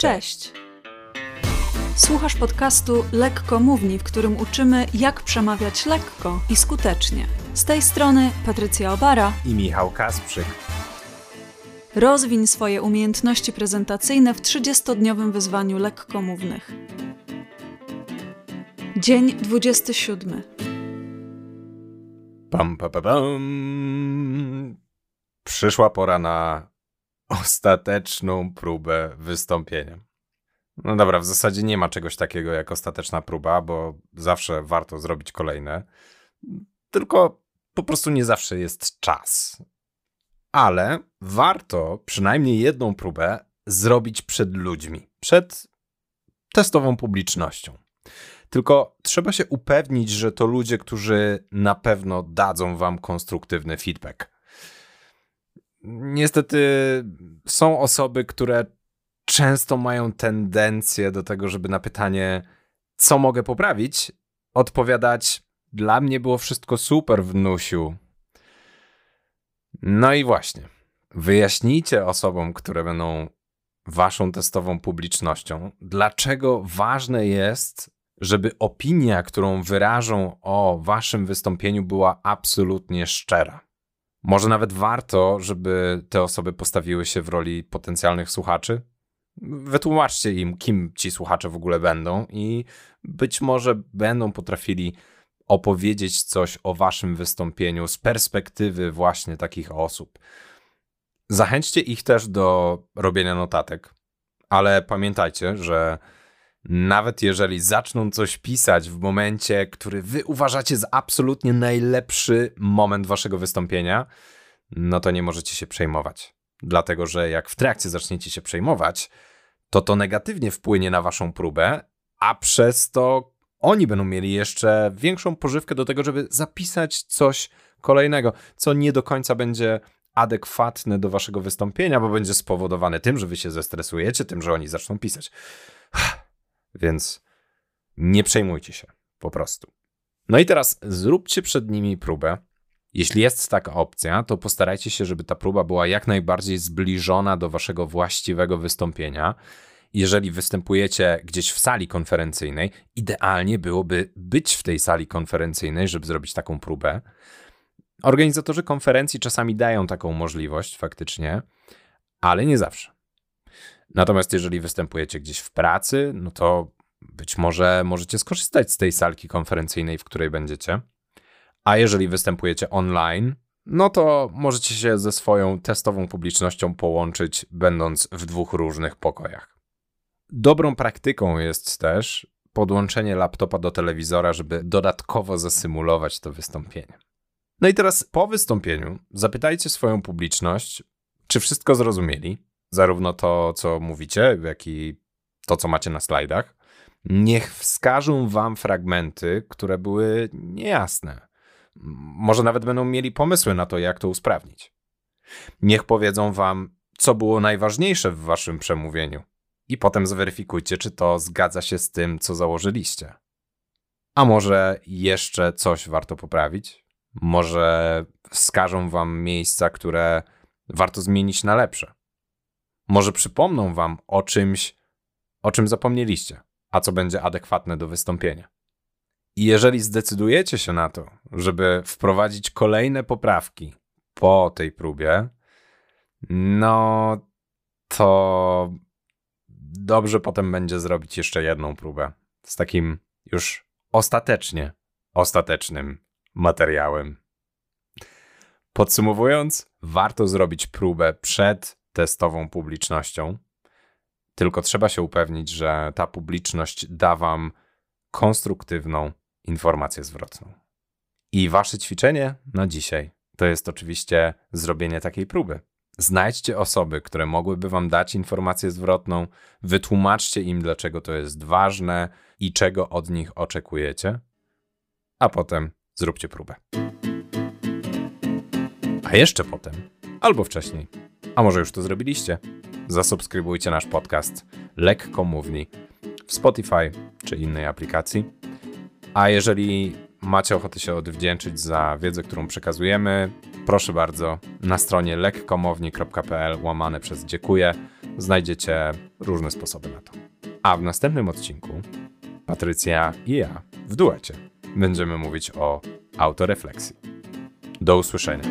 Cześć! Słuchasz podcastu Lekko Mówni, w którym uczymy, jak przemawiać lekko i skutecznie. Z tej strony Patrycja Obara i Michał Kasprzyk. Rozwiń swoje umiejętności prezentacyjne w 30-dniowym wyzwaniu lekkomównych. Dzień 27. Pam, pam, pam, pam. Przyszła pora na ostateczną próbę wystąpienia. No dobra, w zasadzie nie ma czegoś takiego jak ostateczna próba, bo zawsze warto zrobić kolejne. Tylko po prostu nie zawsze jest czas. Ale warto przynajmniej jedną próbę zrobić przed ludźmi, przed testową publicznością. Tylko trzeba się upewnić, że to ludzie, którzy na pewno dadzą wam konstruktywny feedback. Niestety są osoby, które często mają tendencję do tego, żeby na pytanie, co mogę poprawić, odpowiadać: Dla mnie było wszystko super, wnusiu. No i właśnie. Wyjaśnijcie osobom, które będą waszą testową publicznością, dlaczego ważne jest, żeby opinia, którą wyrażą o waszym wystąpieniu, była absolutnie szczera. Może nawet warto, żeby te osoby postawiły się w roli potencjalnych słuchaczy. Wytłumaczcie im, kim ci słuchacze w ogóle będą, i być może będą potrafili opowiedzieć coś o waszym wystąpieniu z perspektywy właśnie takich osób. Zachęćcie ich też do robienia notatek, ale pamiętajcie, że nawet jeżeli zaczną coś pisać w momencie, który wy uważacie za absolutnie najlepszy moment waszego wystąpienia, no to nie możecie się przejmować. Dlatego, że jak w trakcie zaczniecie się przejmować, to to negatywnie wpłynie na waszą próbę, a przez to oni będą mieli jeszcze większą pożywkę do tego, żeby zapisać coś kolejnego, co nie do końca będzie adekwatne do waszego wystąpienia, bo będzie spowodowane tym, że wy się zestresujecie, tym, że oni zaczną pisać. Więc nie przejmujcie się, po prostu. No i teraz zróbcie przed nimi próbę. Jeśli jest taka opcja, to postarajcie się, żeby ta próba była jak najbardziej zbliżona do waszego właściwego wystąpienia. Jeżeli występujecie gdzieś w sali konferencyjnej, idealnie byłoby być w tej sali konferencyjnej, żeby zrobić taką próbę. Organizatorzy konferencji czasami dają taką możliwość faktycznie, ale nie zawsze. Natomiast jeżeli występujecie gdzieś w pracy, no to być może możecie skorzystać z tej salki konferencyjnej, w której będziecie. A jeżeli występujecie online, no to możecie się ze swoją testową publicznością połączyć, będąc w dwóch różnych pokojach. Dobrą praktyką jest też podłączenie laptopa do telewizora, żeby dodatkowo zasymulować to wystąpienie. No i teraz po wystąpieniu zapytajcie swoją publiczność, czy wszystko zrozumieli, zarówno to, co mówicie, jak i to, co macie na slajdach. Niech wskażą wam fragmenty, które były niejasne. Może nawet będą mieli pomysły na to, jak to usprawnić. Niech powiedzą wam, co było najważniejsze w waszym przemówieniu, i potem zweryfikujcie, czy to zgadza się z tym, co założyliście. A może jeszcze coś warto poprawić? Może wskażą wam miejsca, które warto zmienić na lepsze? Może przypomną wam o czymś, o czym zapomnieliście, a co będzie adekwatne do wystąpienia. I jeżeli zdecydujecie się na to, żeby wprowadzić kolejne poprawki po tej próbie, no to dobrze potem będzie zrobić jeszcze jedną próbę z takim już ostatecznie ostatecznym materiałem. Podsumowując, warto zrobić próbę przed testową publicznością, tylko trzeba się upewnić, że ta publiczność da Wam konstruktywną informację zwrotną. I Wasze ćwiczenie na dzisiaj to jest oczywiście zrobienie takiej próby. Znajdźcie osoby, które mogłyby Wam dać informację zwrotną, wytłumaczcie im, dlaczego to jest ważne i czego od nich oczekujecie, a potem zróbcie próbę. A jeszcze potem, albo wcześniej, a może już to zrobiliście, zasubskrybujcie nasz podcast Lekko Mówni w Spotify czy innej aplikacji. A jeżeli macie ochotę się odwdzięczyć za wiedzę, którą przekazujemy, proszę bardzo, na stronie lekkomowni.pl łamane przez dziękuję znajdziecie różne sposoby na to. A w następnym odcinku Patrycja i ja w duecie będziemy mówić o autorefleksji. Do usłyszenia.